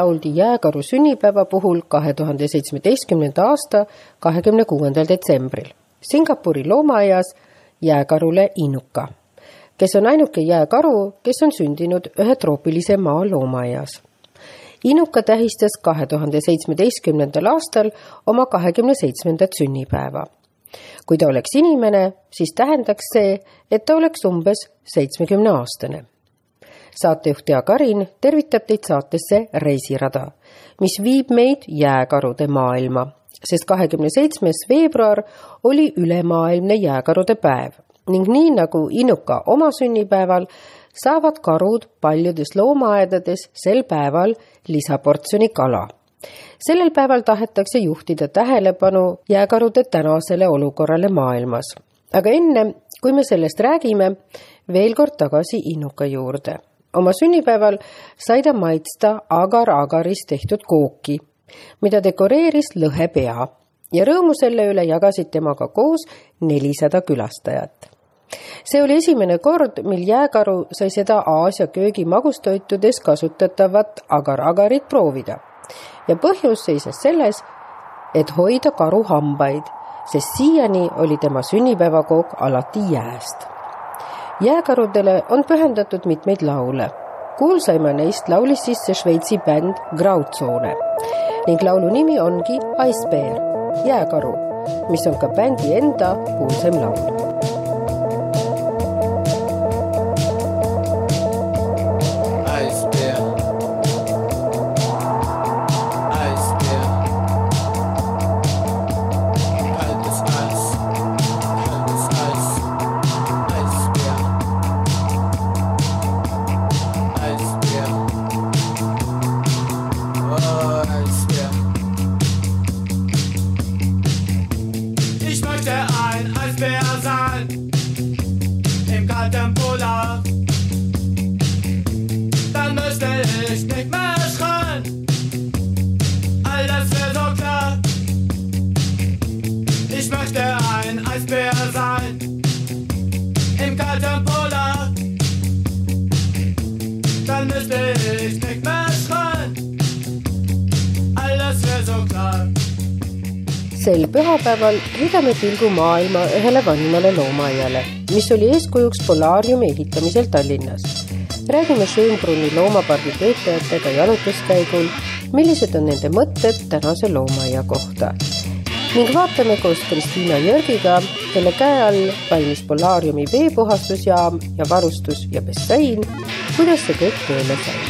lauldi jääkaru sünnipäeva puhul kahe tuhande seitsmeteistkümnenda aasta kahekümne kuuendal detsembril Singapuri loomaaias jääkarule Inuka, kes on ainuke jääkaru, kes on sündinud ühe troopilise maa loomaaias. Inuka tähistas kahe tuhande seitsmeteistkümnendal aastal oma kahekümne seitsmendat sünnipäeva. kui ta oleks inimene, siis tähendaks see, et ta oleks umbes seitsmekümne aastane saatejuht Jaak Arin tervitab teid saatesse Reisirada, mis viib meid jääkarude maailma, sest kahekümne seitsmes veebruar oli ülemaailmne jääkarude päev ning nii nagu Inuka oma sünnipäeval, saavad karud paljudes loomaaedades sel päeval lisaportsjoni kala. sellel päeval tahetakse juhtida tähelepanu jääkarude tänasele olukorrale maailmas. aga enne, kui me sellest räägime, veel kord tagasi Inuka juurde oma sünnipäeval sai ta maitsta agar-agaris tehtud kooki, mida dekoreeris lõhepea ja rõõmu selle üle jagasid temaga koos nelisada külastajat. see oli esimene kord, mil jääkaru sai seda Aasia köögi magustoitudes kasutatavat agar-agarit proovida. Ja põhjus seisnes selles, et hoida karu hambaid, sest siiani oli tema sünnipäevakook alati jääst jääkarudele on pühendatud mitmeid laule. kuulsaima neist laulis sisse Šveitsi bänd Grauzone ning laulu nimi ongi Icebear, jääkaru, mis on ka bändi enda kuulsaim laul sel pühapäeval heidame pilgu maailma ühele vanimale loomaaiale, mis oli eeskujuks polaariumi ehitamisel Tallinnas. räägime Schönbrunni loomapargi töötajatega jalutuskäigul, millised on nende mõtted tänase loomaaia kohta. ning vaatame koos Kristiina Jörgiga, kelle käe all valmis polaariumi veepuhastusjaam ja varustus ja bassein, kuidas see kõik tööle sai.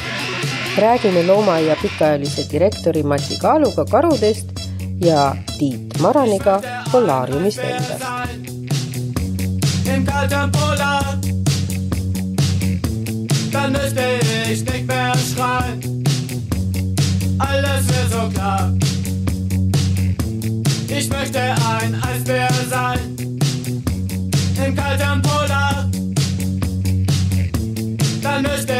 räägime loomaaia pikaajalise direktori Mati Kaaluga karudest ja Tiit Maraniga Polaariumist endast. Im kalten Polar. Dann müsste ich nicht mehr. Alles wäre so klar. Ich möchte ein Eisbär sein. Im kalten Polar. Dann müsste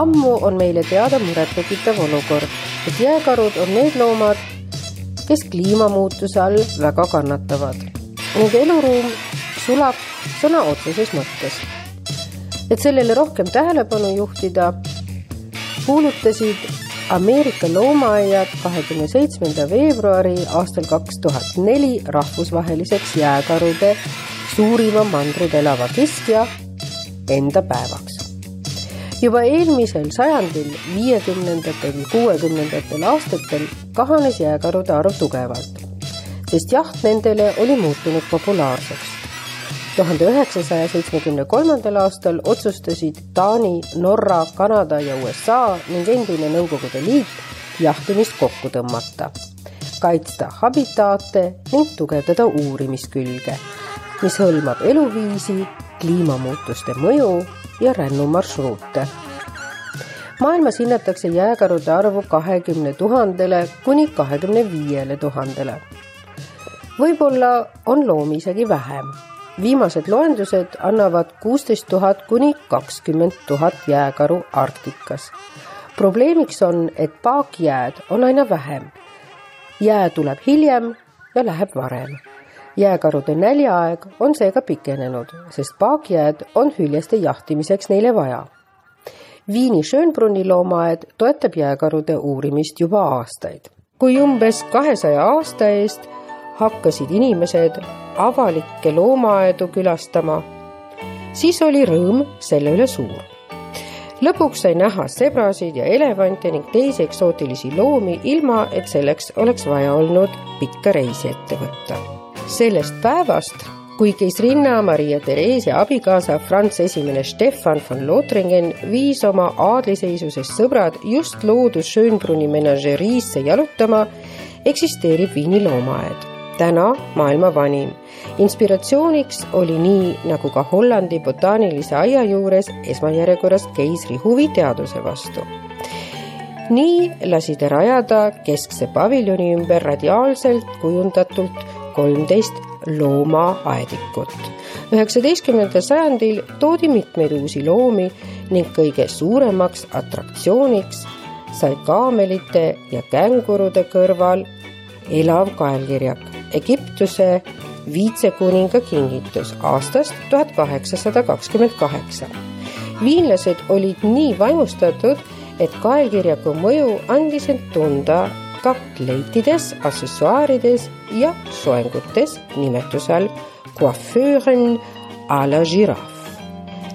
ammu on meile teada murettekitav olukord, et jääkarud on need loomad, kes kliimamuutuse all väga kannatavad ning eluruum sulab sõna otseses mõttes. et sellele rohkem tähelepanu juhtida, kuulutasid Ameerika loomaaiad kahekümne seitsmenda veebruari aastal kaks tuhat neli rahvusvaheliseks jääkarude suurima mandril elava keskja enda päevaks. Juba eelmisel sajandil, viiekümnendatel, kuuekümnendatel aastatel kahanes jääkarude arv tugevalt, sest jaht nendele oli muutunud populaarseks. tuhande üheksasaja seitsmekümne kolmandal aastal otsustasid Taani, Norra, Kanada ja USA ning endine Nõukogude Liit jahtimist kokku tõmmata, kaitsta habitaate ning tugevdada uurimiskülge, mis hõlmab eluviisi, kliimamuutuste mõju ja rännumarsruute. maailmas hinnatakse jääkarude arvu kahekümne tuhandele kuni kahekümne viiele tuhandele. võib-olla on loomi isegi vähem. viimased loendused annavad kuusteist tuhat kuni kakskümmend tuhat jääkaru Arktikas. probleemiks on, et paakjääd on aina vähem. jää tuleb hiljem ja läheb varem jääkarude näljaaeg on seega pikenenud, sest paakjääd on hüljeste jahtimiseks neile vaja. Viini Schönbrunni loomaaed toetab jääkarude uurimist juba aastaid. kui umbes kahesaja aasta eest hakkasid inimesed avalikke loomaaedu külastama, siis oli rõõm selle üle suur. lõpuks sai näha sebrasid ja elevante ning teisi eksootilisi loomi, ilma et selleks oleks vaja olnud pikka reisi ette võtta sellest päevast, kui keisrinna Maria Theresia abikaasa Franz Esimene Stefan von Lothringen viis oma aadliseisusest sõbrad just loodus Schönbrunni menageriisse jalutama, eksisteerib Viini loomaaed, täna maailma vanim. inspiratsiooniks oli nii nagu ka Hollandi botaanilise aia juures esmajärjekorras keisri huvi teaduse vastu nii lasi ta rajada keskse paviljoni ümber radiaalselt kujundatult kolmteist loomaaedikut. üheksateistkümnendal sajandil toodi mitmeid uusi loomi ning kõige suuremaks atraktsiooniks sai kaamelite ja kängurude kõrval elav kaelkirjak, Egiptuse viitsekuninga kingitus aastast tuhat kaheksasada kakskümmend kaheksa. viinlased olid nii vaimustatud, et kaelkirjaku mõju andis end tunda ka kleitides, accessoirides ja soengutes nimetuse all coiffeuren a la giraffe.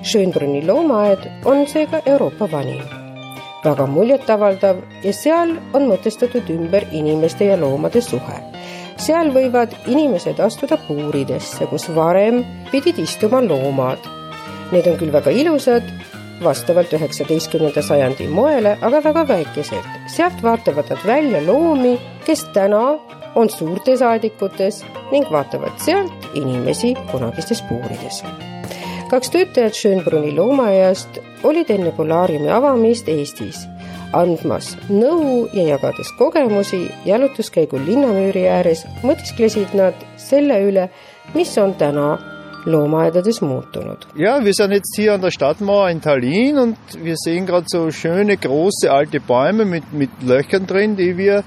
Schönbrunni loomaaed on seega Euroopa vanim, väga muljetavaldav ja seal on mõtestatud ümber inimeste ja loomade suhe. seal võivad inimesed astuda puuridesse, kus varem pidid istuma loomad. Need on küll väga ilusad vastavalt üheksateistkümnenda sajandi moele, aga väga väikesed. sealt vaatavad nad välja loomi, kes täna on suurtes aedikutes ning vaatavad sealt inimesi kunagistes puurides. kaks töötajat Schönbrunni loomaaiast olid enne Polaariumi avamist Eestis andmas nõu ja jagades kogemusi jalutuskäigul linnamüüri ääres, mõtisklesid nad selle üle, mis on täna Lohmaidades muutunud. Ja, wir sind jetzt hier an der Stadtmauer in Tallinn und wir sehen gerade so schöne große alte Bäume mit, mit Löchern drin, die wir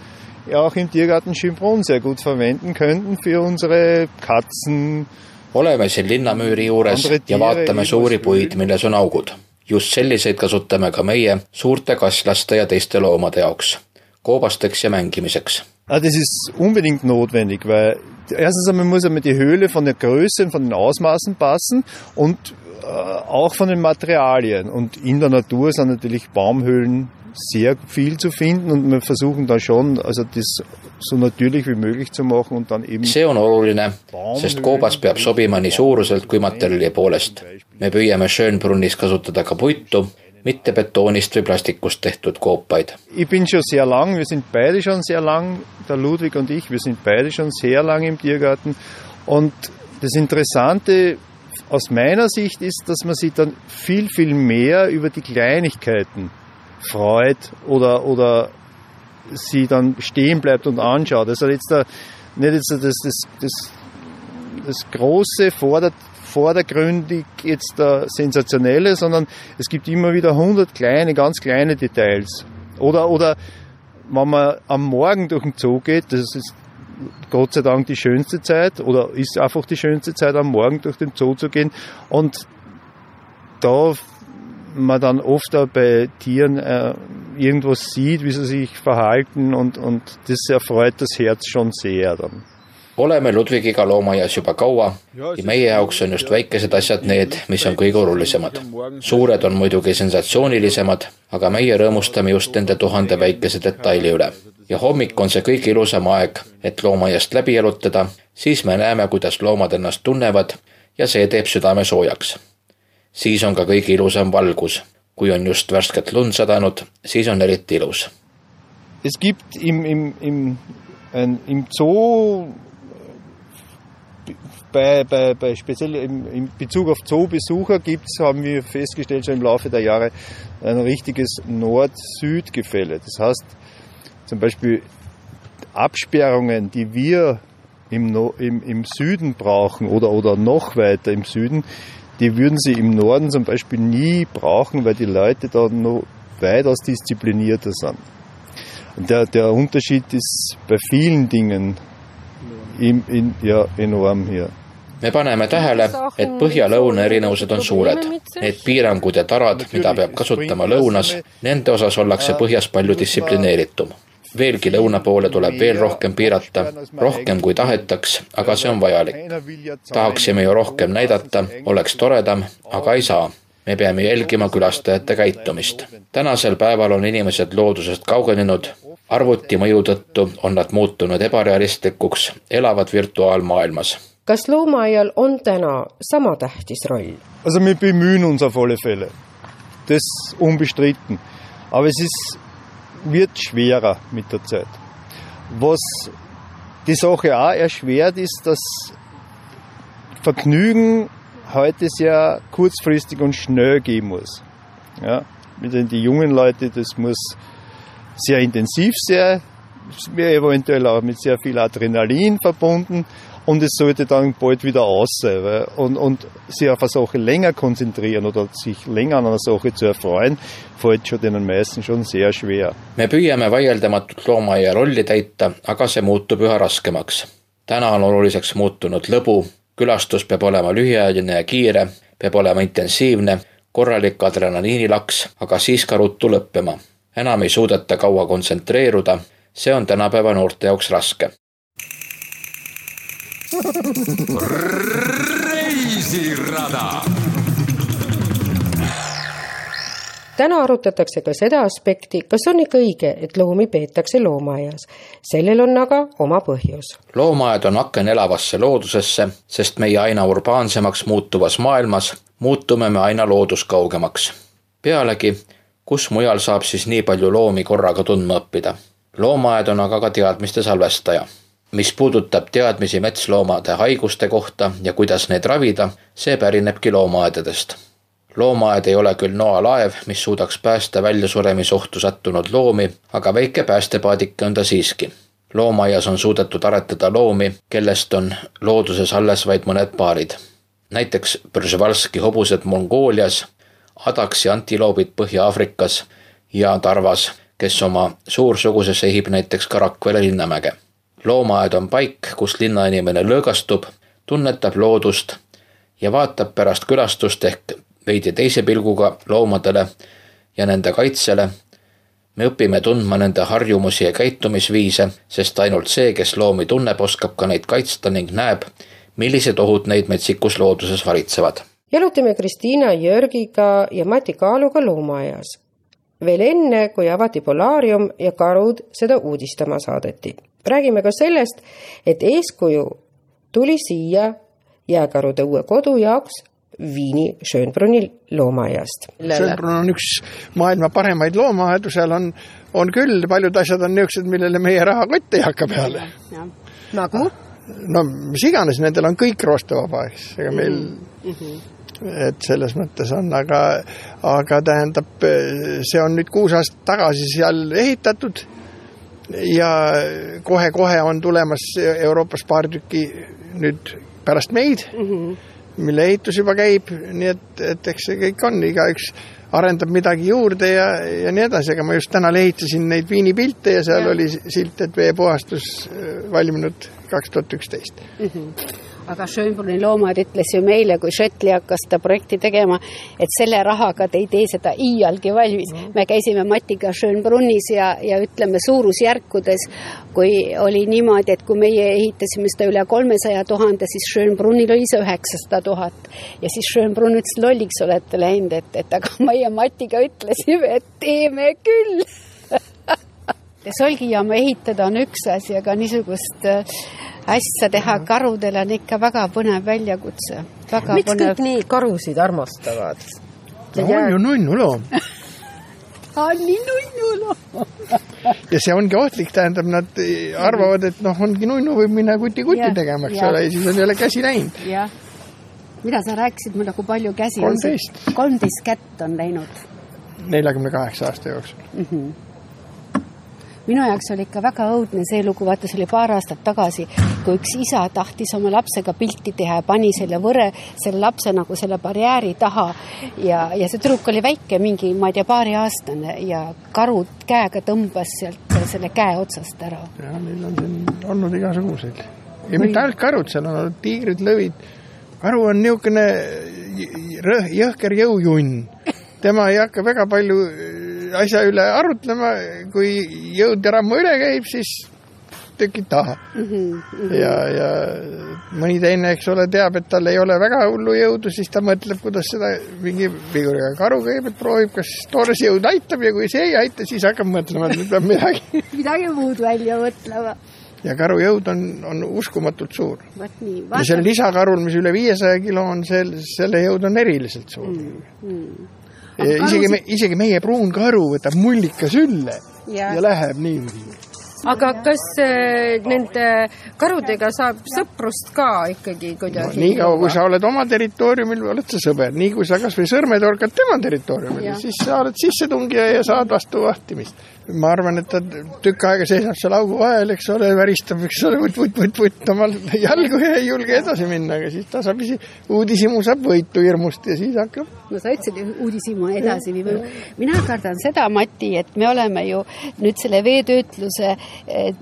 ja auch im Tiergarten Schönbrunn sehr gut verwenden könnten für unsere Katzen. oleme siin linnamüüri juures ja vaatame suuri puid, milles on augud. just selliseid kasutame ka meie suurte kasslaste ja teiste loomade jaoks, koobasteks ja mängimiseks. Ah, das ist unbedingt notwendig, weil erstens einmal muss einmal die Höhle von der Größe und von den Ausmaßen passen und äh, auch von den Materialien. Und in der Natur sind natürlich Baumhöhlen sehr viel zu finden und wir versuchen da schon, also das so natürlich wie möglich zu machen und dann eben see on oluline, sest koobas peab sobima nii suuruselt kui materjali poolest. me püüame Schönbrunnis kasutada ka puitu, mitte betoonist või plastikust tehtud koopaid. Ich bin schon sehr lang, wir sind beide schon sehr lang, der Ludwig und ich, wir sind beide schon sehr lang im Tiergarten und das Interessante aus meiner Sicht ist, dass man sich dann viel, viel mehr über die Kleinigkeiten freut oder, oder sie dann stehen bleibt und anschaut. Also jetzt da, nicht jetzt das, das, das, das große Vorder, vordergründig jetzt da sensationelle, sondern es gibt immer wieder hundert kleine, ganz kleine Details. Oder, oder wenn man am Morgen durch den Zoo geht, das ist Gott sei Dank die schönste Zeit oder ist einfach die schönste Zeit am Morgen durch den Zoo zu gehen und da man dann oft auch bei Tieren äh, irgendwas sieht, wie sie sich verhalten und, und das erfreut das Herz schon sehr dann. Oleme Ludvigiga loomaaias juba kaua ja meie jaoks on just väikesed asjad need, mis on kõige olulisemad. suured on muidugi sensatsioonilisemad, aga meie rõõmustame just nende tuhande väikese detaili üle. ja hommik on see kõige ilusam aeg, et loomaaiast läbi jalutada, siis me näeme, kuidas loomad ennast tunnevad ja see teeb südame soojaks siis on ka kõige ilusam valgus. kui on just värsket lund sadanud, siis on eriti ilus. Es gibt im, im, im, im Zoo bei, bei, bei speziell im, in Bezug auf Zoobesucher gibt's, haben wir festgestellt schon im Laufe der Jahre, ein richtiges Nord-Süd-Gefälle. Das heißt, zum Beispiel Absperrungen, die wir im, im, im Süden brauchen oder, oder noch weiter im Süden, die würden sie im Norden zum Beispiel nie brauchen, weil die Leute da noch weitaus disziplinierter sind. Und der, der Unterschied ist bei vielen Dingen im, in, ja, enorm hier. Me paneme tähele, et põhja-lõuna erinevused on suured. Need piirangud ja tarad, mida peab kasutama lõunas, nende osas ollakse põhjas palju distsiplineeritum veelgi lõuna poole tuleb veel rohkem piirata, rohkem kui tahetaks, aga see on vajalik. tahaksime ju rohkem näidata, oleks toredam, aga ei saa. me peame jälgima külastajate käitumist. tänasel päeval on inimesed loodusest kaugenenud, arvuti mõju tõttu on nad muutunud ebarealistlikuks, elavad virtuaalmaailmas kas loomaaial on täna sama tähtis roll? Also wir bemühen uns auf alle Fälle. Das unbestritten. Aber es wird schwerer mit der Zeit. Was die Sache auch erschwert, ist, dass Vergnügen heute sehr kurzfristig und schnell gehen muss. Ja, die jungen Leute, das muss sehr intensiv sein, eventuell auch mit sehr viel Adrenalin verbunden und es sollte dann bald wieder aus sein. Und, und sich auf eine Sache länger konzentrieren oder sich länger an einer Sache zu erfreuen, fällt schon den meisten schon sehr schwer. me püüame vaieldamatult loomaaia rolli täita, aga see muutub üha raskemaks. täna on oluliseks muutunud lõbu, külastus peab olema lühiajaline ja kiire, peab olema intensiivne, korralik adrenaliinilaks, aga siis ka ruttu lõppema. enam ei suudeta kaua kontsentreeruda, see on tänapäeva noorte jaoks raske reisirada. täna arutatakse ka seda aspekti, kas on ikka õige, et loomi peetakse loomaaias. sellel on aga oma põhjus. loomaaed on aken elavasse loodusesse, sest meie aina urbaansemaks muutuvas maailmas muutume me aina looduskaugemaks. pealegi, kus mujal saab siis nii palju loomi korraga tundma õppida? loomaaed on aga ka teadmiste salvestaja mis puudutab teadmisi metsloomade haiguste kohta ja kuidas neid ravida, see pärinebki loomaaedadest. loomaaed ei ole küll noalaev, mis suudaks päästa väljasuremisohtu sattunud loomi, aga väike päästepaadike on ta siiski. loomaaias on suudetud aretada loomi, kellest on looduses alles vaid mõned paarid. näiteks Przvalski hobused Mongoolias, Adaksi antiloobid Põhja-Aafrikas ja Tarvas, kes oma suursuguses ehib näiteks ka Rakvere linnamäge loomaaed on paik, kus linnainimene lõõgastub, tunnetab loodust ja vaatab pärast külastust ehk veidi teise pilguga loomadele ja nende kaitsele. me õpime tundma nende harjumusi ja käitumisviise, sest ainult see, kes loomi tunneb, oskab ka neid kaitsta ning näeb, millised ohud neid metsikus looduses varitsevad. jalutame Kristiina Jörgiga ja Mati Kaaluga loomaaias. veel enne, kui avati Polaarium ja karud seda uudistama saadeti räägime ka sellest, et eeskuju tuli siia jääkarude uue kodu jaoks Viini Schönbrunni loomaaiast. Schönbrunn on üks maailma paremaid loomaaedu, seal on, on küll, paljud asjad on niisugused, millele meie rahakott ei hakka peale. nagu? no mis iganes, nendel on kõik roostevaba, eks, ega meil mm -hmm. et selles mõttes on, aga, aga tähendab, see on nüüd kuus aastat tagasi seal ehitatud ja kohe-kohe on tulemas Euroopas paar tükki nüüd pärast meid mm, -hmm. mille ehitus juba käib, nii et, et eks see kõik on, igaüks arendab midagi juurde ja, ja nii edasi, aga ma just täna lehitsesin neid viinipilte ja seal Ja. oli silt, et veepuhastus valminud kaks tuhat üksteist. Aga Schönbrunni loomad ütles ju meile, kui Šotli hakkas seda projekti tegema, et selle rahaga te ei tee seda iialgi valmis mm. -hmm. me käisime Matiga Schönbrunnis ja, ja ütleme suurusjärkudes, kui oli niimoodi, et kui meie ehitasime seda üle kolmesaja tuhande, siis Schönbrunnil oli see üheksasada tuhat. ja siis Schönbrunn ütles, lolliks olete läinud, et, et aga meie Matiga ütlesime, et teeme küll solgijaama ehitada on üks asi, aga niisugust äh, asja teha karudele on ikka väga põnev väljakutse. väga miks põnev kõik nii karusid armastavad? no on ju nunnuloom on nii nunnu ja see ongi ohtlik, tähendab, nad arvavad, et noh, ongi nunnu, võib minna kuti-kuti tegema, eks ole, ja siis on jälle käsi läinud. jah. mida sa rääkisid mulle, kui palju käsi Kolmteist. on? kolmteist kätt on läinud. neljakümne kaheksa aasta jooksul. minu jaoks oli ikka väga õudne see lugu, vaata see oli paar aastat tagasi, kui üks isa tahtis oma lapsega pilti teha ja pani selle võre, selle lapse nagu selle barjääri taha ja, ja see tüdruk oli väike, mingi, ma ei tea, paariaastane ja karu käega tõmbas sealt selle käe otsast ära. ja neil on siin olnud igasuguseid. ja mitte ainult karud, seal on olnud tiigrid, lõvid. karu on niisugune rõh- jõhker jõujunn. tema ei hakka väga palju äh, asja üle arutlema, kui jõud ja rammu üle käib, siis tükid taha. ja, ja mõni teine, eks ole, teab, et tal ei ole väga hullu jõudu, siis ta mõtleb, kuidas seda mingi viguriga karu kõigepealt proovib, kas toores jõud aitab ja kui see ei aita, siis hakkab mõtlema, et nüüd peab midagi midagi muud välja mõtlema. ja karu jõud on, on uskumatult suur. ja sel lisakarul, mis üle viiesaja kilo on, sel, selle jõud on eriliselt suur mm,. Ja isegi isegi meie pruun karu võtab mullika sülle ja, Ja. ja läheb niimoodi. Aga kas äh, nende karudega saab sõprust ka ikkagi No, kuidagi niikaua, kui sa oled oma territooriumil, oled sa sõber, nii kui sa kasvõi sõrme torkad tema territooriumil, siis sa oled sissetungija ja saad vastu vahtimist. Ma arvan, et ta tükk aega seisab seal augu vahel, eks ole, väristab, eks ole, vutt-vutt-vutt-vutt omal jalgu ja ei julge edasi minna, aga siis tasapisi uudishimu saab võitu hirmust ja siis hakkab no sa ütlesid uudishimu edasi viima. mina kardan seda, Mati, et me oleme ju nüüd selle veetöötluse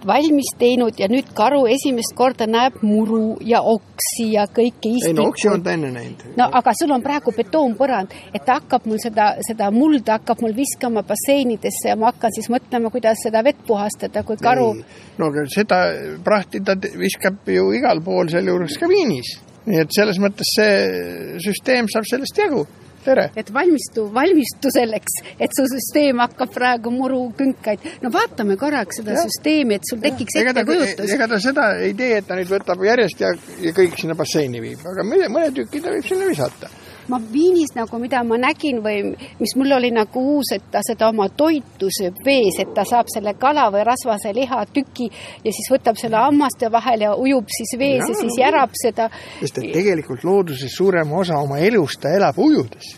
valmis teinud ja nüüd karu esimest korda näeb muru ja oksi ja kõiki ei no oksi on ta enne näinud. no aga sul on praegu betoonpõrand, et ta hakkab mul seda, seda mulda hakkab mul viskama basseinidesse ja ma hakkan siis mõtlema, kuidas seda vett puhastada, kui karu no aga seda prahti ta viskab ju igal pool, sealjuures ka Viinis. nii et selles mõttes see süsteem saab sellest jagu. tere! et valmistu, valmistu selleks, et su süsteem hakkab praegu murukünkaid. no vaatame korraks seda Jah. süsteemi, et sul tekiks ettekujutus. ega ta seda ei tee, et ta nüüd võtab järjest ja, ja kõik sinna basseini viib, aga mõne, mõne tüki ta võib sinna visata. Ma Viinis nagu, mida ma nägin või mis mul oli nagu uus, et ta seda oma toitu sööb vees, et ta saab selle kala või rasvase lihatüki ja siis võtab selle hammaste vahel ja ujub siis vees ja, ja siis järab seda. sest et tegelikult looduses suurema osa oma elust ta elab ujudes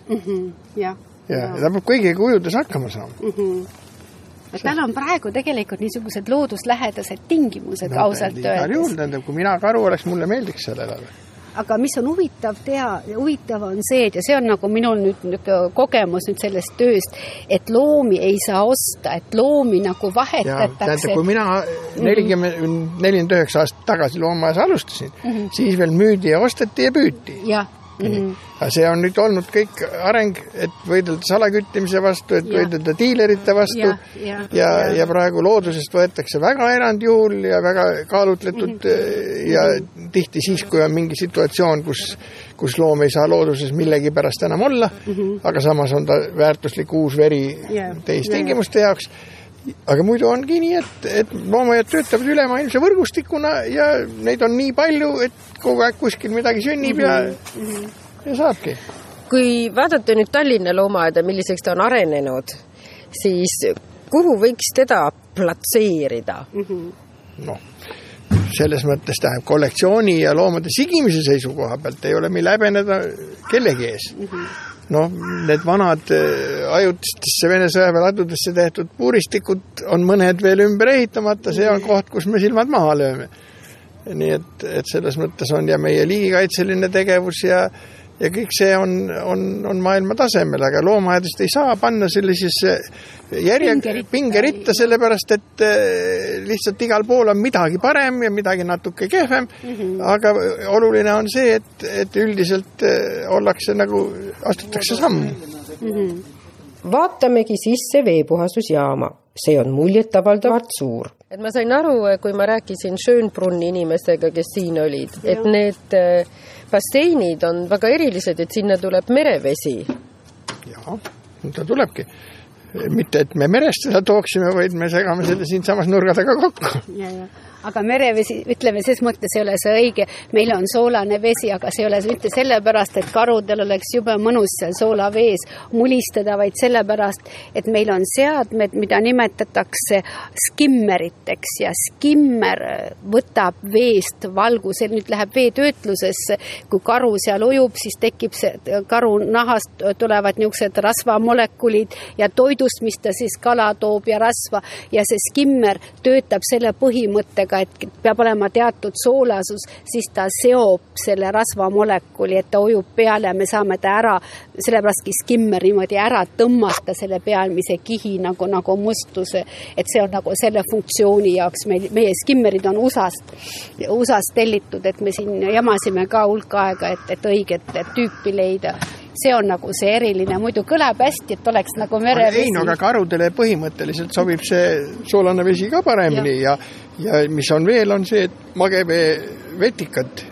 jah, ja, ja ta peab kõigega ujudes hakkama saama. et tal on praegu tegelikult niisugused looduslähedased tingimused no, ausalt igal juhul, öeldes. tähendab, kui mina karu oleks, mulle meeldiks seal elada. Aga mis on huvitav teha, huvitav on see, et ja see on nagu minul nüüd niisugune kogemus nüüd sellest tööst, et loomi ei saa osta, et loomi nagu vahetatakse tähendab, kui mina nelikümmend, nelikümmend üheksa aastat tagasi loomaajas alustasin mm, -hmm. siis veel müüdi ja osteti ja püüti. jah mm -hmm. aga see on nüüd olnud kõik areng, et võidelda salaküttimise vastu, et Jah. võidelda diilerite vastu ja, ja, jah. ja praegu loodusest võetakse väga erandjuhul ja väga kaalutletud mm -hmm. ja tihti siis, kui on mingi situatsioon, kus, kus loom ei saa looduses millegipärast enam olla mm, -hmm. aga samas on ta väärtuslik uus veri. Jah, teistingimuste jaoks aga muidu ongi nii, et, et loomaiad töötavad ülemaailmse võrgustikuna ja neid on nii palju, et kogu aeg kuskil midagi sünnib ja mm, Mhm. -hmm. ja saabki. kui vaadata nüüd Tallinna loomaaeda, milliseks ta on arenenud, siis kuhu võiks teda platseerida? noh, selles mõttes tähendab kollektsiooni ja loomade sigimise seisukoha pealt ei ole meil häbeneda kellegi ees. Noh, need vanad äh, ajutistesse Vene sõjaväeladudesse tehtud puuristikud on mõned veel ümber ehitamata, see on koht, kus me silmad maha lööme. nii et, et selles mõttes on ja meie liigikaitseline tegevus ja ja kõik see on, on, on maailma tasemel, aga loomaaedast ei saa panna sellisesse järje, Pingeritta. sellepärast et eh, lihtsalt igal pool on midagi parem ja midagi natuke kehvem mm. -hmm. aga oluline on see, et, et üldiselt eh, ollakse nagu, astutakse sammu. vaatamegi sisse veepuhastusjaama, see on muljetavaldavalt suur. et ma sain aru, kui ma rääkisin Schönbrunni inimestega, kes siin olid, et need äh, basseinid on väga erilised, et sinna tuleb merevesi. jaa, ta tulebki. mitte, et me merest seda tooksime, vaid me segame selle siinsamas nurga taga kokku. Aga merevesi, ütleme ses mõttes ei ole see õige, meil on soolane vesi, aga see ei ole mitte sellepärast, et karudel oleks jube mõnus seal soolavees mulistada, vaid sellepärast, et meil on seadmed, mida nimetatakse skimmeriteks. Ja skimmer võtab veest valguse, nüüd läheb veetöötlusesse, kui karu seal ujub, siis tekib see karu nahast tulevad niisugused rasvamolekulid ja toidust, mis ta siis kala toob ja rasva. Ja see skimmer töötab selle põhimõttega, et peab olema teatud soolasus, siis ta seob selle rasvamolekuli, et ta ujub peale me saame ta ära, sellepäraski skimmer niimoodi ära tõmmata selle pealmise kihi nagu, nagu mustuse, et see on nagu selle funktsiooni jaoks meil, meie skimmerid on USA-st, USA-st tellitud, et me siin jamasime ka hulk aega, et, et õiget tüüpi leida see on nagu see eriline, muidu kõlab hästi, et oleks nagu merevesi. ei no aga karudele põhimõtteliselt sobib see soolane vesi ka paremini ja, ja, ja mis on veel, on see, et magevee vetikad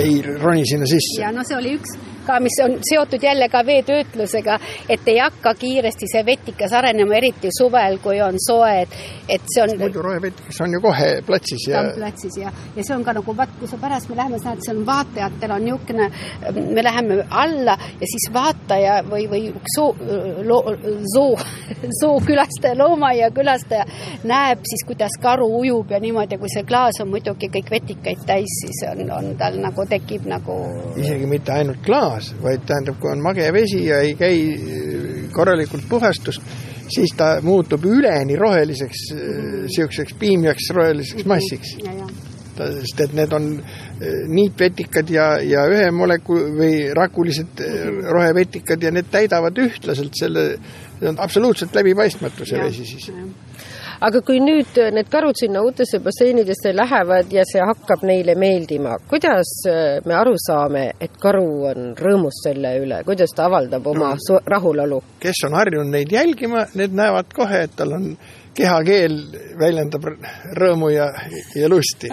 ei roni sinna sisse. ja no see oli üks ka, mis on seotud jälle ka veetöötlusega, et ei hakka kiiresti see vetikas arenema, eriti suvel, kui on soe, et, et see on. muidu rohevetikas on ju kohe platsis ja. ta on platsis ja, ja see on ka nagu vaat, kui sa pärast me läheme, sa näed, seal on vaatajatel on niisugune, me läheme alla ja siis vaataja või, või soo, zoo, zookülastaja, loomaaia külastaja näeb siis, kuidas karu ujub ja niimoodi, kui see klaas on muidugi kõik vetikaid täis, siis on, on tal nagu tekib nagu. isegi mitte ainult klaas maas, vaid tähendab, kui on mage vesi ja ei käi korralikult puhastust, siis ta muutub üleni roheliseks, niisuguseks piimjaks roheliseks massiks. ta, sest et need on niitvetikad ja, ja ühe moleku- või rakulised rohevetikad ja need täidavad ühtlaselt selle, see on absoluutselt läbipaistmatu, see vesi siis aga kui nüüd need karud sinna uutesse basseinidesse lähevad ja see hakkab neile meeldima, kuidas me aru saame, et karu on rõõmus selle üle, kuidas ta avaldab oma no, rahulolu? kes on harjunud neid jälgima, need näevad kohe, et tal on kehakeel väljendab rõõmu ja, ja lusti.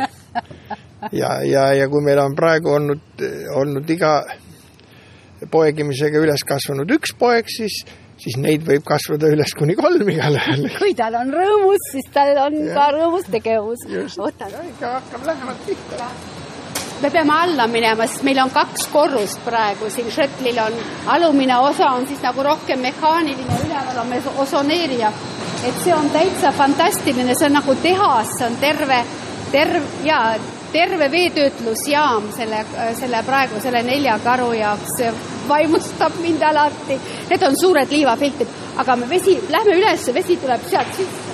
ja, ja, ja kui meil on praegu olnud, olnud iga poegimisega üles kasvanud üks poeg, siis siis neid võib kasvada üles kuni kolm igal ühel. kui tal on rõõmus, siis tal on ja. ka rõõmus tegevus. võtad. hakkab lähemalt pihta. me peame alla minema, sest meil on kaks korrust praegu siin šõtlil on, alumine osa on siis nagu rohkem mehaaniline, üleval on meil osoneerija. et see on täitsa fantastiline, see on nagu tehas, see on terve, terve ja terve veetöötlusjaam selle, selle praegu selle nelja karu jaoks vaimustab mind alati. Need on suured liivafiltrid, aga me vesi, lähme üles, vesi tuleb sealt sisse.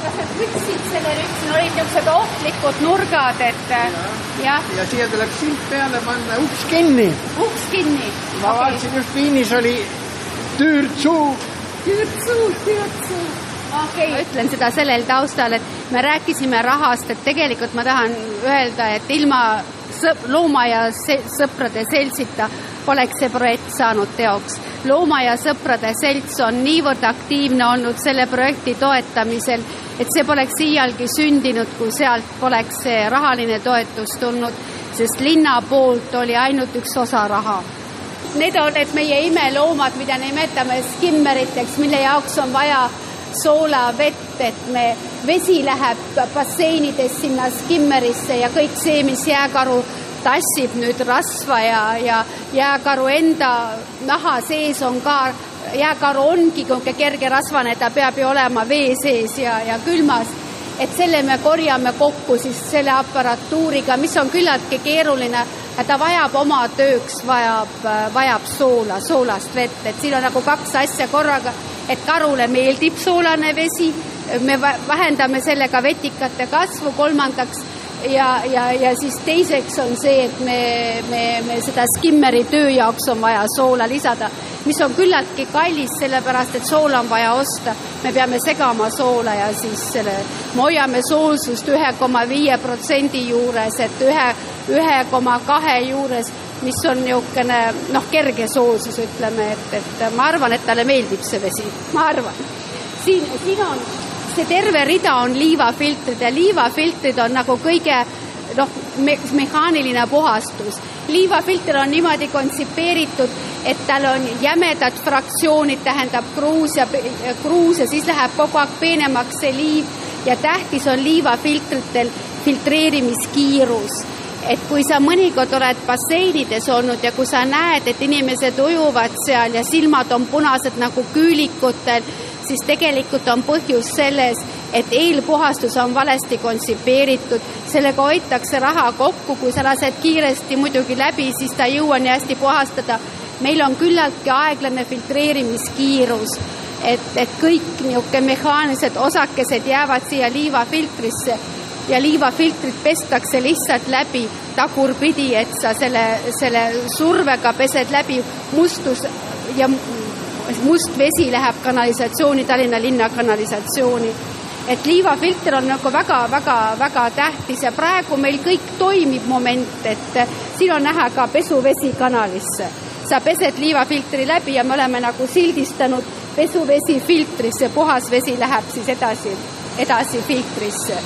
kas sa võtsid selle siin olid niisugused ohtlikud nurgad, et jah. ja siia tuleb silt peale panna, uks kinni. uks kinni. ma okay. vaatasin just Viinis oli tüürtsuu. tüürtsuu, tüürtsuu okei okay., ütlen seda sellel taustal, et me rääkisime rahast, et tegelikult ma tahan öelda, et ilma sõp-, looma ja sõprade seltsita poleks see projekt saanud teoks. looma ja sõprade selts on niivõrd aktiivne olnud selle projekti toetamisel, et see poleks iialgi sündinud, kui sealt poleks see rahaline toetus tulnud, sest linna poolt oli ainult üks osa raha Need on need meie imeloomad, mida nimetame skimmeriteks, mille jaoks on vaja soolavett, et me, vesi läheb basseinides sinna skimmerisse ja kõik see, mis jääkaru tassib nüüd rasva ja, ja jääkaru enda naha sees on ka, jääkaru ongi niisugune kergerasvane, ta peab ju olema vee sees ja, ja külmas. Et selle me korjame kokku siis selle aparatuuriga, mis on küllaltki keeruline. Ja ta vajab oma tööks, vajab, vajab soola, soolast vett, et siin on nagu kaks asja korraga, et karule meeldib soolane vesi, me vähendame sellega vetikate kasvu, kolmandaks ja, ja, ja siis teiseks on see, et me, me, me seda skimmeri töö jaoks on vaja soola lisada, mis on küllaltki kallis, sellepärast et soola on vaja osta. me peame segama soola ja siis selle, me hoiame soolsust ühe koma viie protsendi juures, et ühe, ühe koma kahe juures, mis on niisugune noh, kerge soolsus, ütleme, et, et ma arvan, et talle meeldib see vesi, ma arvan. siin, siin on see terve rida on liivafiltrid ja liivafiltrid on nagu kõige noh me, mehaaniline puhastus. liivafilter on niimoodi kontsipeeritud, et tal on jämedad fraktsioonid, tähendab kruus ja kruus ja siis läheb kogu aeg peenemaks see liiv ja tähtis on liivafiltritel filtreerimiskiirus et kui sa mõnikord oled basseinides olnud ja kui sa näed, et inimesed ujuvad seal ja silmad on punased nagu küülikutel, siis tegelikult on põhjus selles, et eelpuhastus on valesti kontsipeeritud, sellega hoitakse raha kokku, kui sa lased kiiresti muidugi läbi, siis ta ei jõua nii hästi puhastada. meil on küllaltki aeglane filtreerimiskiirus, et, et kõik niisugune mehaanilised osakesed jäävad siia liivafiltrisse ja liivafiltrit pestakse lihtsalt läbi tagurpidi, et sa selle, selle survega pesed läbi mustus ja must vesi läheb kanalisatsiooni, Tallinna linna kanalisatsiooni. et liivafilter on nagu väga-väga-väga tähtis ja praegu meil kõik toimib moment, et siin on näha ka pesuvesi kanalisse. sa pesed liivafiltri läbi ja me oleme nagu sildistanud pesuvesi filtrisse, puhas vesi läheb siis edasi, edasi filtrisse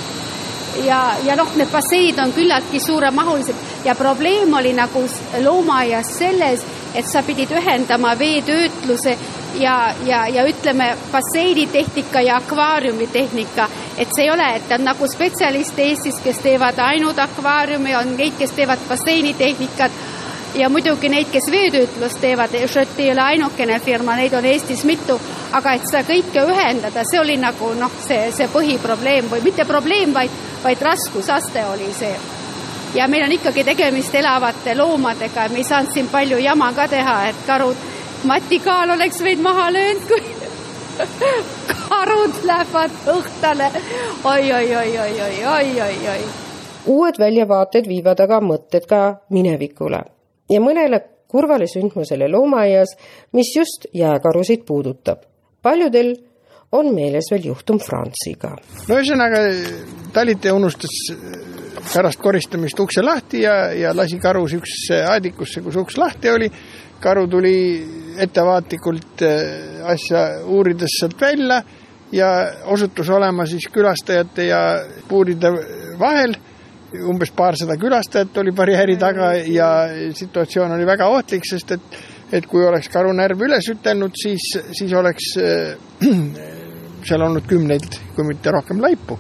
ja, ja noh, need basseinid on küllaltki suuremahulised ja probleem oli nagu loomaaias selles, et sa pidid ühendama veetöötluse ja, ja, ja ütleme, basseinitehnika ja akvaariumitehnika, et see ei ole, et on nagu spetsialiste Eestis, kes teevad ainult akvaariumi, on neid, kes teevad basseinitehnikat. Ja muidugi neid, kes veetöötlust teevad, Schott ei ole ainukene firma, neid on Eestis mitu, aga et seda kõike ühendada, see oli nagu noh, see, see põhiprobleem või mitte probleem, vaid, vaid raskusaste oli see ja meil on ikkagi tegemist elavate loomadega, me ei saanud siin palju jama ka teha, et karud, Mati Kaal oleks meid maha löönud, kui karud lähevad õhtale oi, oi, oi, oi, oi, oi, oi, oi. uued väljavaated viivad aga mõtted ka minevikule ja mõnele kurvale sündmusele loomaaias, mis just jääkarusid puudutab. paljudel on meeles veel juhtum Franziga. no ühesõnaga, talitaja unustas pärast koristamist ukse lahti ja, ja lasi karu siuksesse aedikusse, kus uks lahti oli. karu tuli ettevaatlikult äh, asja uurides sealt välja ja osutus olema siis külastajate ja puuride vahel. umbes paarsada külastajat oli barjääri taga ja situatsioon oli väga ohtlik, sest et, et kui oleks karu närv üles ütelnud, siis, siis oleks äh, seal olnud kümneid, kui mitte rohkem laipu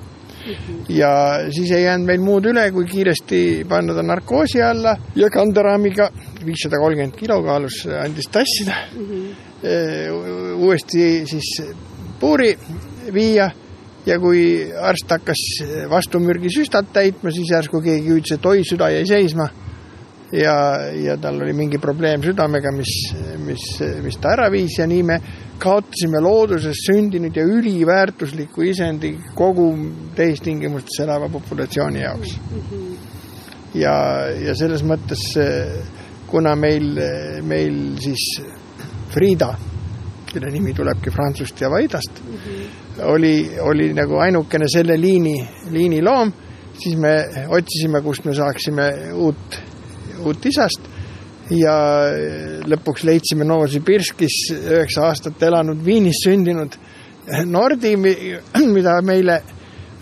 ja siis ei jäänud meil muud üle, kui kiiresti panna ta narkoosi alla ja kanderaamiga viissada kolmkümmend kilo kaalus andis tassida mm. -hmm. uuesti siis puuri viia ja kui arst hakkas vastumürgisüstat täitma, siis järsku keegi hüüdis, et oi, süda jäi seisma. ja, ja tal oli mingi probleem südamega, mis, mis, mis ta ära viis ja nii me kaotasime looduses sündinud ja üliväärtusliku isendi kogu tehistingimustes elava populatsiooni jaoks. ja, ja selles mõttes, kuna meil, meil siis Frida, kelle nimi tulebki Prantsust ja Vaidast mm, -hmm. oli, oli nagu ainukene selle liini, liini loom, siis me otsisime, kust me saaksime uut, uut isast ja lõpuks leidsime Novosibirskis üheksa aastat elanud Viinis sündinud Nordi, mida meile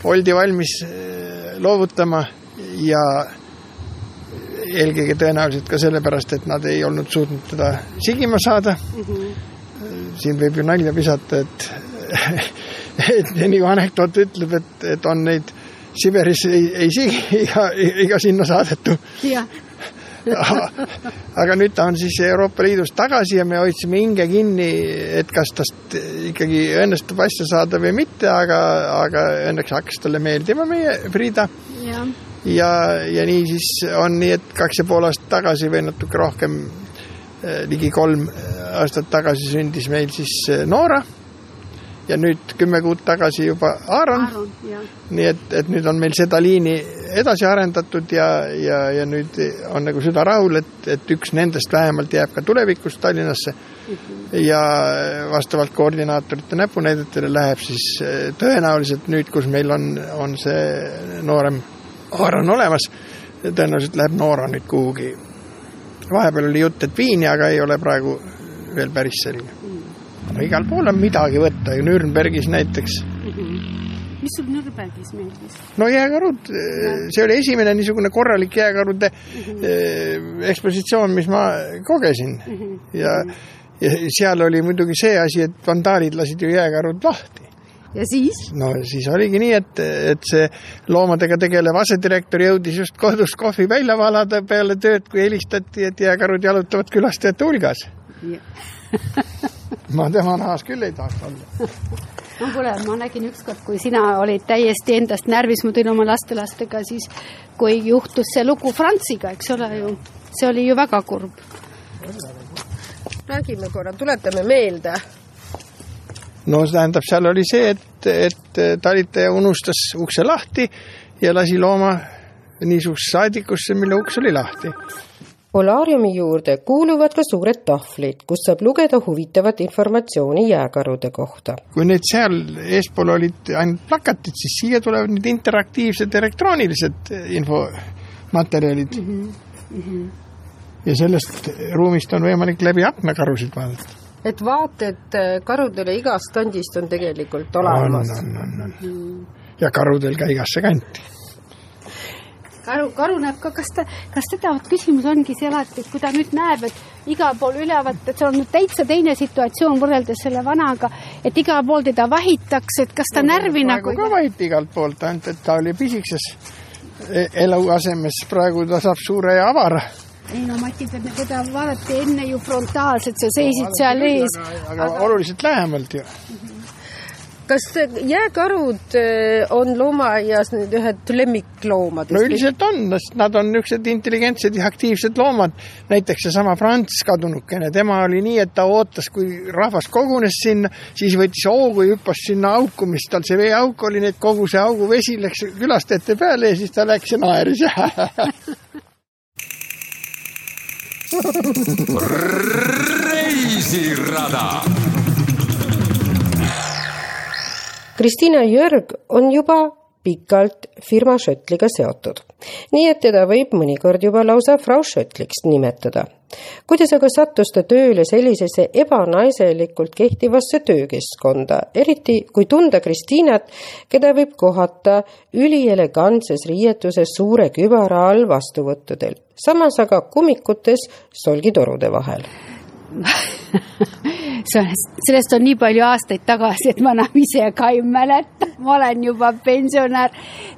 oldi valmis äh, loovutama ja eelkõige tõenäoliselt ka sellepärast, et nad ei olnud suutnud teda sigima saada mm. -hmm. siin võib ju nalja visata, et, et nagu anekdoot ütleb, et, et on neid Siberis ei, ei sigi ega, ega sinna saadetu. jah aga nüüd ta on siis Euroopa Liidust tagasi ja me hoidsime hinge kinni, et kas tast ikkagi õnnestub asja saada või mitte, aga, aga õnneks hakkas talle meeldima meie Frida. ja, ja, ja nii siis on nii, et kaks ja pool aastat tagasi või natuke rohkem, eh, ligi kolm aastat tagasi sündis meil siis eh, Noora ja nüüd kümme kuud tagasi juba Aaron, Aaron, nii et, et nüüd on meil seda liini edasi arendatud ja, ja, ja nüüd on nagu süda rahul, et, et üks nendest vähemalt jääb ka tulevikus Tallinnasse. ja vastavalt koordinaatorite näpunäidetele läheb siis eh, tõenäoliselt nüüd, kus meil on, on see noorem Aaron olemas, tõenäoliselt läheb Noora nüüd kuhugi. vahepeal oli jutt, et Viini, aga ei ole praegu veel päris selge. No igal pool on midagi võtta ju, Nürnbergis näiteks mis sul Nürnbergis meeldis? no jääkarud, see oli esimene niisugune korralik jääkarude eh, ekspositsioon, mis ma kogesin ja, ja seal oli muidugi see asi, et vandaalid lasid ju jääkarud lahti. ja siis? no siis oligi nii, et, et see loomadega tegelev asedirektor jõudis just kodus kohvi välja valada peale tööd, kui helistati, et jääkarud jalutavad külastajate hulgas. ma tema nahas küll ei tahaks olla. no kuule, ma nägin ükskord, kui sina olid täiesti endast närvis, ma tulin oma lastelastega, siis kui juhtus see lugu Franziga, eks ole ju, see oli ju väga kurb. räägime korra, tuletame meelde. no see tähendab, seal oli see, et, et talitaja unustas ukse lahti ja lasi looma niisugusesse saadikusse, mille uks oli lahti. Polaariumi juurde kuuluvad ka suured tahvlid, kus saab lugeda huvitavat informatsiooni jääkarude kohta. kui need seal eespool olid ainult plakatid, siis siia tulevad nüüd interaktiivsed elektroonilised infomaterjalid mm. -hmm. ja sellest ruumist on võimalik läbi aknakarusid vaadata. et vaated äh, karudele igast kandist on tegelikult on, olemas. on, on, on. ja karudel ka igasse kanti. Karu, karu näeb ka, kas ta, kas teda, küsimus ongi see alati, et kui ta nüüd näeb, et igal pool üleval, et see on nüüd täitsa teine situatsioon võrreldes selle vanaga, et igal pool teda vahitakse, et kas ta närvi nagu ka vahiti igalt poolt, ainult et ta oli pisikeses eluasemes, praegu ta saab suure ja avara. ei no Mati, teda vaadati enne ju frontaalselt, sa seisid seal ees. aga, aga oluliselt lähemalt ju. Kas jääkarud äh, on loomaaias nüüd ühed lemmikloomadest? no üldiselt on, sest nad on niisugused intelligentsed ja aktiivsed loomad. näiteks seesama Franz kadunukene, tema oli nii, et ta ootas, kui rahvas kogunes sinna, siis võttis hoogu ja hüppas sinna auku, mis tal see veeauk oli, nii et kogu see augu vesi läks külastajate peale ja siis ta läks ja naeris reisirada Kristiina Jörg on juba pikalt firma Schöttliga seotud, nii et teda võib mõnikord juba lausa Frau Schöttliks nimetada. kuidas aga sattus ta tööle sellisesse ebanaiselikult kehtivasse töökeskkonda, eriti kui tunda Kristiinat, keda võib kohata ülielegantses riietuses suure kübara all vastuvõttudel, samas aga kummikutes solgitorude vahel sellest, sellest on nii palju aastaid tagasi, et ma enam ise ka ei mäleta, ma olen juba pensionär.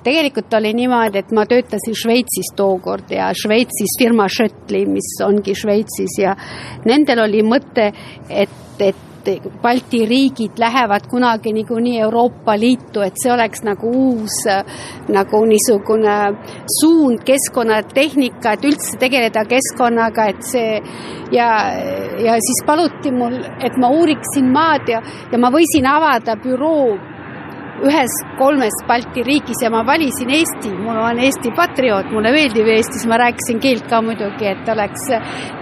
tegelikult oli niimoodi, et ma töötasin Šveitsis tookord ja Šveitsis firma Schöttli, mis ongi Šveitsis ja nendel oli mõte, et, et Balti riigid lähevad kunagi niikuinii Euroopa Liitu, et see oleks nagu uus nagu niisugune suund keskkonnatehnika, et üldse tegeleda keskkonnaga, et see ja, ja siis paluti mul, et ma uuriksin maad ja, ja ma võisin avada büroo ühes kolmest Balti riigis ja ma valisin Eesti, mul on Eesti patrioot, mulle meeldib Eestis, ma rääkisin keelt ka muidugi, et oleks,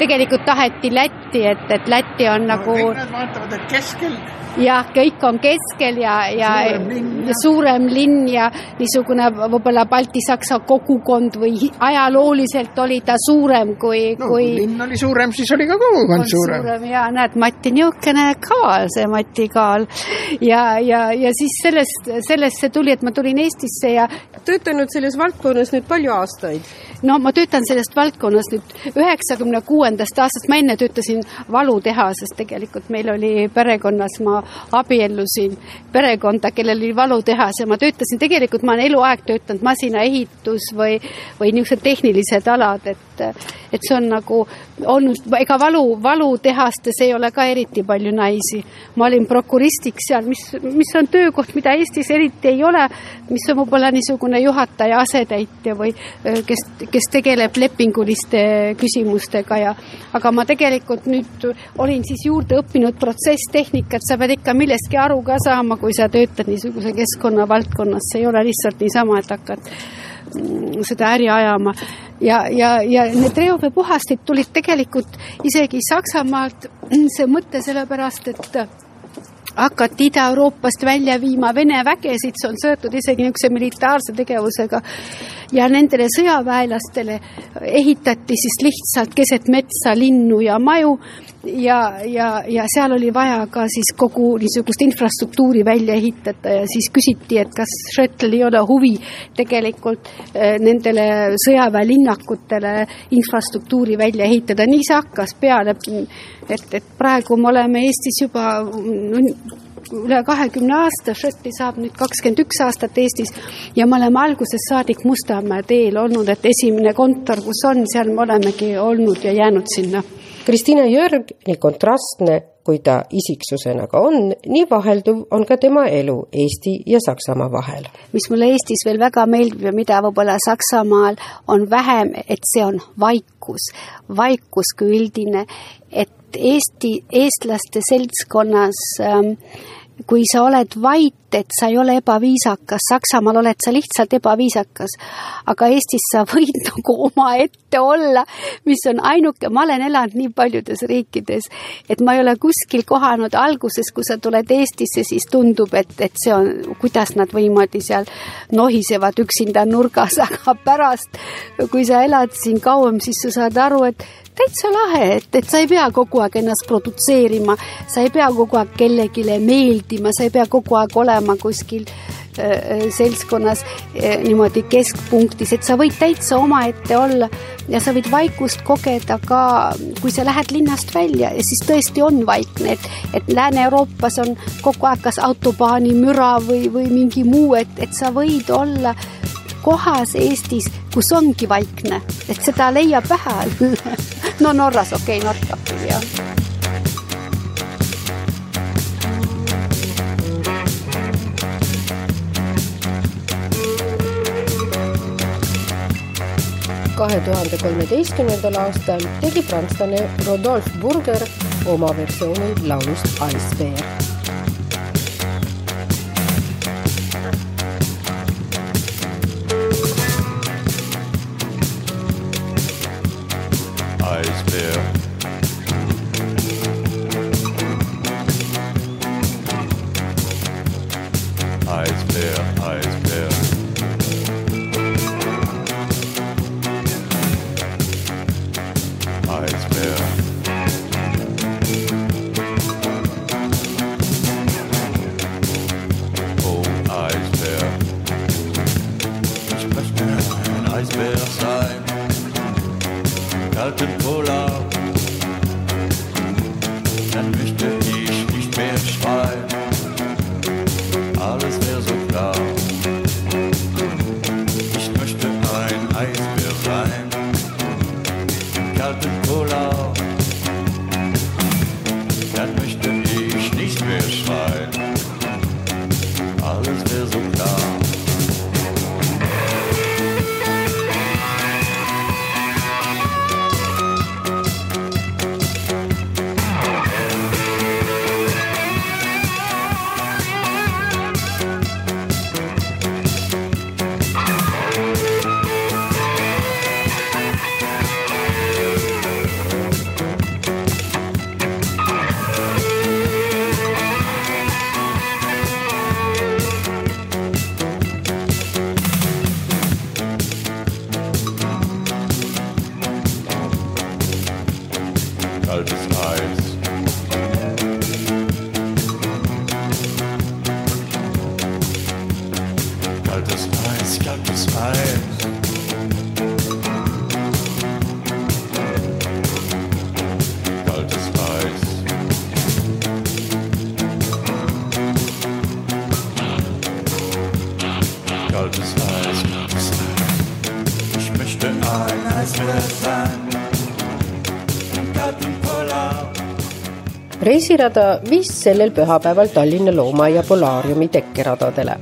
tegelikult taheti Lätti, et, et Läti on nagu kõik nad vaatavad, et keskel jah, kõik on keskel ja, ja Suurem linn, jah. suurem linn ja niisugune võib-olla baltisaksa kogukond või ajalooliselt oli ta suurem kui no kui linn oli suurem, siis oli ka kogukond on suurem. suurem ja näed, Mati niisugune kaal, see Mati Kaal. ja, ja, ja siis sellest, sellest see tuli, et ma tulin Eestisse ja töötanud selles valdkonnas nüüd palju aastaid. No ma töötan sellest valdkonnas nüüd üheksakümne kuuendast aastast, ma enne töötasin valutehases, tegelikult meil oli perekonnas, ma abiellusin perekonda, kellel oli valutehas ja ma töötasin, tegelikult ma olen eluaeg töötanud masinaehitus või, või niisugused tehnilised alad, et, et see on nagu olnud, ega valu, valutehastes ei ole ka eriti palju naisi. ma olin prokuristiks seal, mis, mis on töökoht, mida Eestis eriti ei ole, mis on võib-olla niisugune juhataja asetäitja või kes, kes tegeleb lepinguliste küsimustega ja aga ma tegelikult nüüd olin siis juurde õppinud protsesstehnikat, sa pead ikka millestki aru ka saama, kui sa töötad niisuguse keskkonna valdkonnas, see ei ole lihtsalt niisama, et hakkad mm, seda äri ajama. Ja, ja, ja need reoveepuhastid tulid tegelikult isegi Saksamaalt see mõte sellepärast, et hakati Ida-Euroopast välja viima Vene vägesid, see on seotud isegi niisuguse militaarse tegevusega ja nendele sõjaväelastele ehitati siis lihtsalt keset metsa linnu ja maju. Ja, ja, ja seal oli vaja ka siis kogu niisugust infrastruktuuri välja ehitada. Ja siis küsiti, et kas Schöttel ei ole huvi tegelikult eh, nendele sõjaväelinnakutele infrastruktuuri välja ehitada, nii see hakkas peale, et, et praegu me oleme Eestis juba üle kahekümne aasta, Šoti saab nüüd kakskümmend üks aastat Eestis ja me oleme algusest saadik Mustamäe teel olnud, et esimene kontor, kus on, seal me olemegi olnud ja jäänud sinna. Kristiina Jörg, nii kontrastne kui ta isiksusena ka on, nii vahelduv on ka tema elu Eesti ja Saksamaa vahel. mis mulle Eestis veel väga meeldib ja mida võib-olla Saksamaal on vähem, et see on vaikus, vaikus kui üldine, et Eesti, eestlaste seltskonnas ähm, kui sa oled vait, et sa ei ole ebaviisakas, Saksamaal oled sa lihtsalt ebaviisakas, aga Eestis sa võid nagu omaette olla, mis on ainuke, ma olen elanud nii paljudes riikides, et ma ei ole kuskil kohanud alguses, kui sa tuled Eestisse, siis tundub, et, et see on, kuidas nad niimoodi seal nohisevad üksinda nurgas, aga pärast, kui sa elad siin kauem, siis sa saad aru, et täitsa lahe, et, et sa ei pea kogu aeg ennast produtseerima, sa ei pea kogu aeg kellelegi meeldima, sa ei pea kogu aeg olema kuskil äh, seltskonnas äh, niimoodi keskpunktis, et sa võid täitsa omaette olla ja sa võid vaikust kogeda ka, kui sa lähed linnast välja ja siis tõesti on vaikne, et, et Lääne-Euroopas on kogu aeg kas autobaani müra või, või mingi muu, et, et sa võid olla kohas Eestis, kus ongi vaikne, et seda leiab vähe. No Norras okei okay,, Norra küll jah. kahe tuhande kolmeteistkümnendal aastal tegi prantslane Rodolphe Burger oma versiooni laulust Iceberg reisirada viis sellel pühapäeval Tallinna Loomaaia Polaariumi tekkeradadele.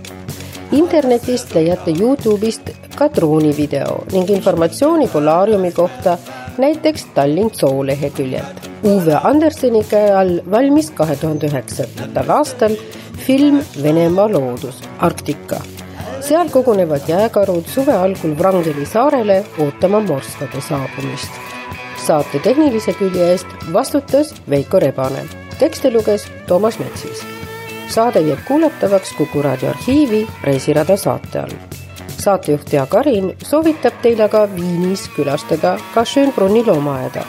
internetist leiate Youtube'ist ka droonivideo ning informatsiooni Polariumi kohta näiteks Tallinn Zoo leheküljelt. Uwe Anderseni käe all valmis kahe tuhande üheksandal aastal film Venemaa loodus Arktika. seal kogunevad jääkarud suve algul Wrangeli saarele ootama morskade saabumist. saate tehnilise külje eest vastutas Veiko Rebane, tekste luges Toomas Metsis saade jääb kuulatavaks Kuku raadio arhiivi Reisirada saate all. saatejuht Jaak Arin soovitab teile aga Viinis külastada ka Schönbrunni loomaaeda.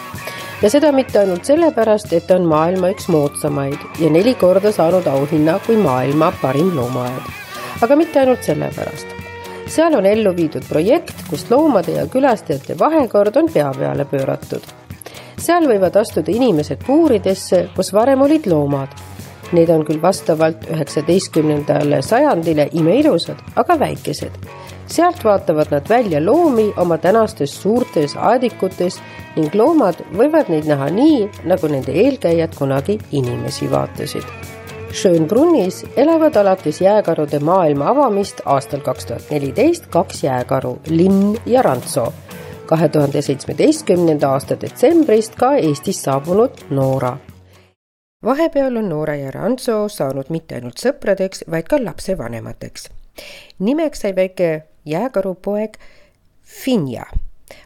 ja seda mitte ainult sellepärast, et ta on maailma üks moodsamaid ja neli korda saanud auhinna kui maailma parim loomaaed. aga mitte ainult sellepärast seal on ellu viidud projekt, kus loomade ja külastajate vahekord on pea peale pööratud. Seal võivad astuda inimesed puuridesse, kus varem olid loomad Need on küll vastavalt üheksateistkümnendale sajandile imeilusad, aga väikesed. sealt vaatavad nad välja loomi oma tänastes suurtes aedikutes ning loomad võivad neid näha nii, nagu nende eelkäijad kunagi inimesi vaatasid. Schönbrunnis elavad alates jääkarude maailma avamist aastal kaks tuhat neliteist kaks jääkaru, Linn ja Rantso. Kahe tuhande seitsmeteistkümnenda aasta detsembrist ka Eestist saabunud Noora vahepeal on Noora ja Rantso saanud mitte ainult sõpradeks, vaid ka lapsevanemateks. nimeks sai väike jääkarupoeg Finja.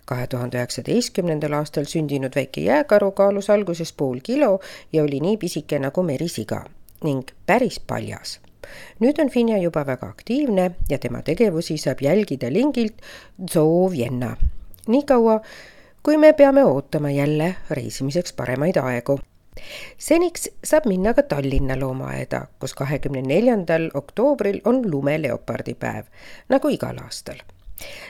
kahe tuhande üheksateistkümnendal aastal sündinud väike jääkaru kaalus alguses pool kilo ja oli nii pisike nagu merisiga ning päris paljas nüüd on Finja juba väga aktiivne ja tema tegevusi saab jälgida lingilt Zoo Vienna. Niikaua, kui me peame ootama jälle reisimiseks paremaid aegu seniks saab minna ka Tallinna loomaaeda, kus kahekümne neljandal oktoobril on lumeleopardipäev, nagu igal aastal.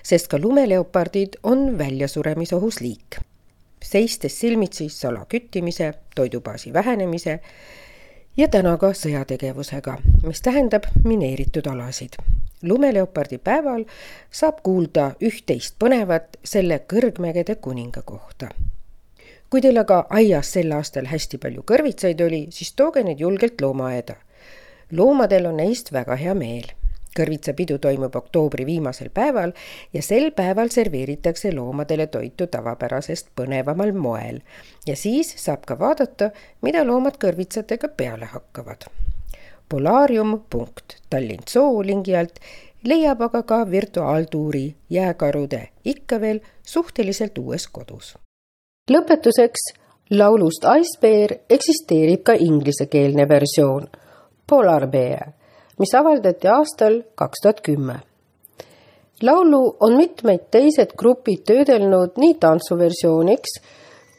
sest ka lumeleopardid on väljasuremisohus liik. seistes silmitsi salaküttimise, toidubaasi vähenemise ja täna ka sõjategevusega, mis tähendab mineeritud alasid. Lumeleopardi päeval saab kuulda üht-teist põnevat selle kõrgmägede kuninga kohta kui teil aga aias sel aastal hästi palju kõrvitsaid oli, siis tooge need julgelt loomaaeda. loomadel on neist väga hea meel. kõrvitsapidu toimub oktoobri viimasel päeval ja sel päeval serveeritakse loomadele toitu tavapärasest põnevamal moel. ja siis saab ka vaadata, mida loomad kõrvitsatega peale hakkavad. Polarium.tallinn Tallinn Zoo lingi alt leiab aga ka virtuaaltuuri jääkarude ikka veel suhteliselt uues kodus lõpetuseks laulust Ice Bear eksisteerib ka inglisekeelne versioon Polar Bear, mis avaldati aastal kaks tuhat kümme. laulu on mitmeid teised grupid töödelnud nii tantsuversiooniks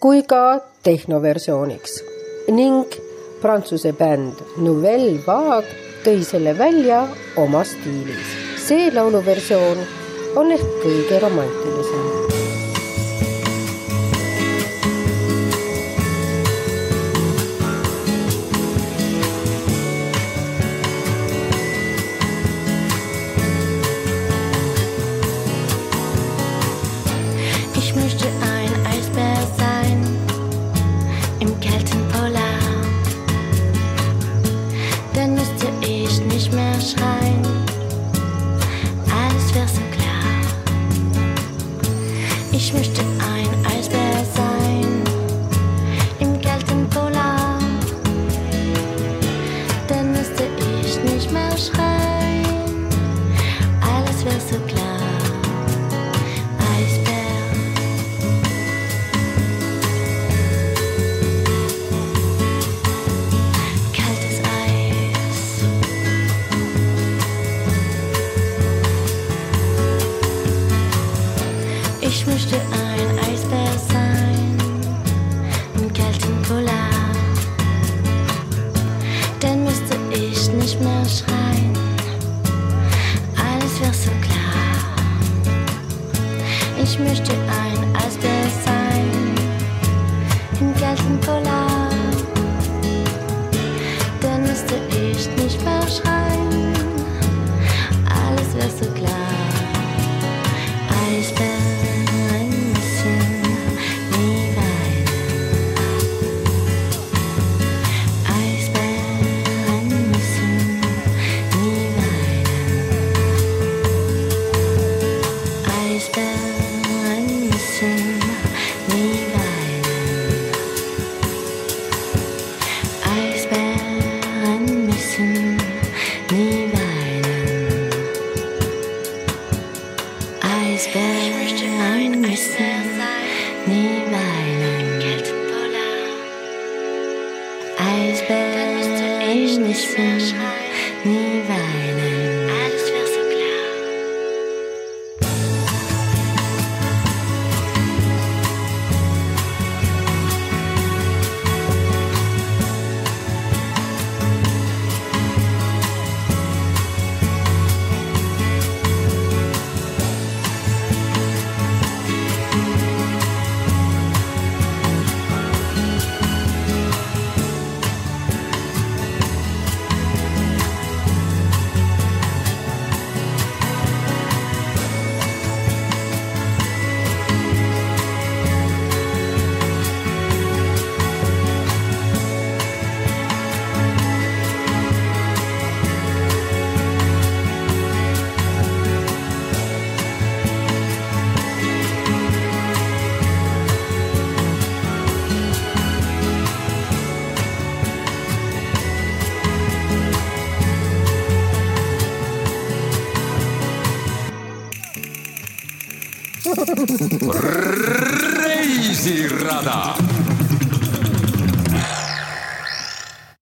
kui ka tehnoversiooniks ning Prantsuse bänd Nouvelle Vague tõi selle välja oma stiilis. see lauluversioon on ehk kõige romantilisem Ich möchte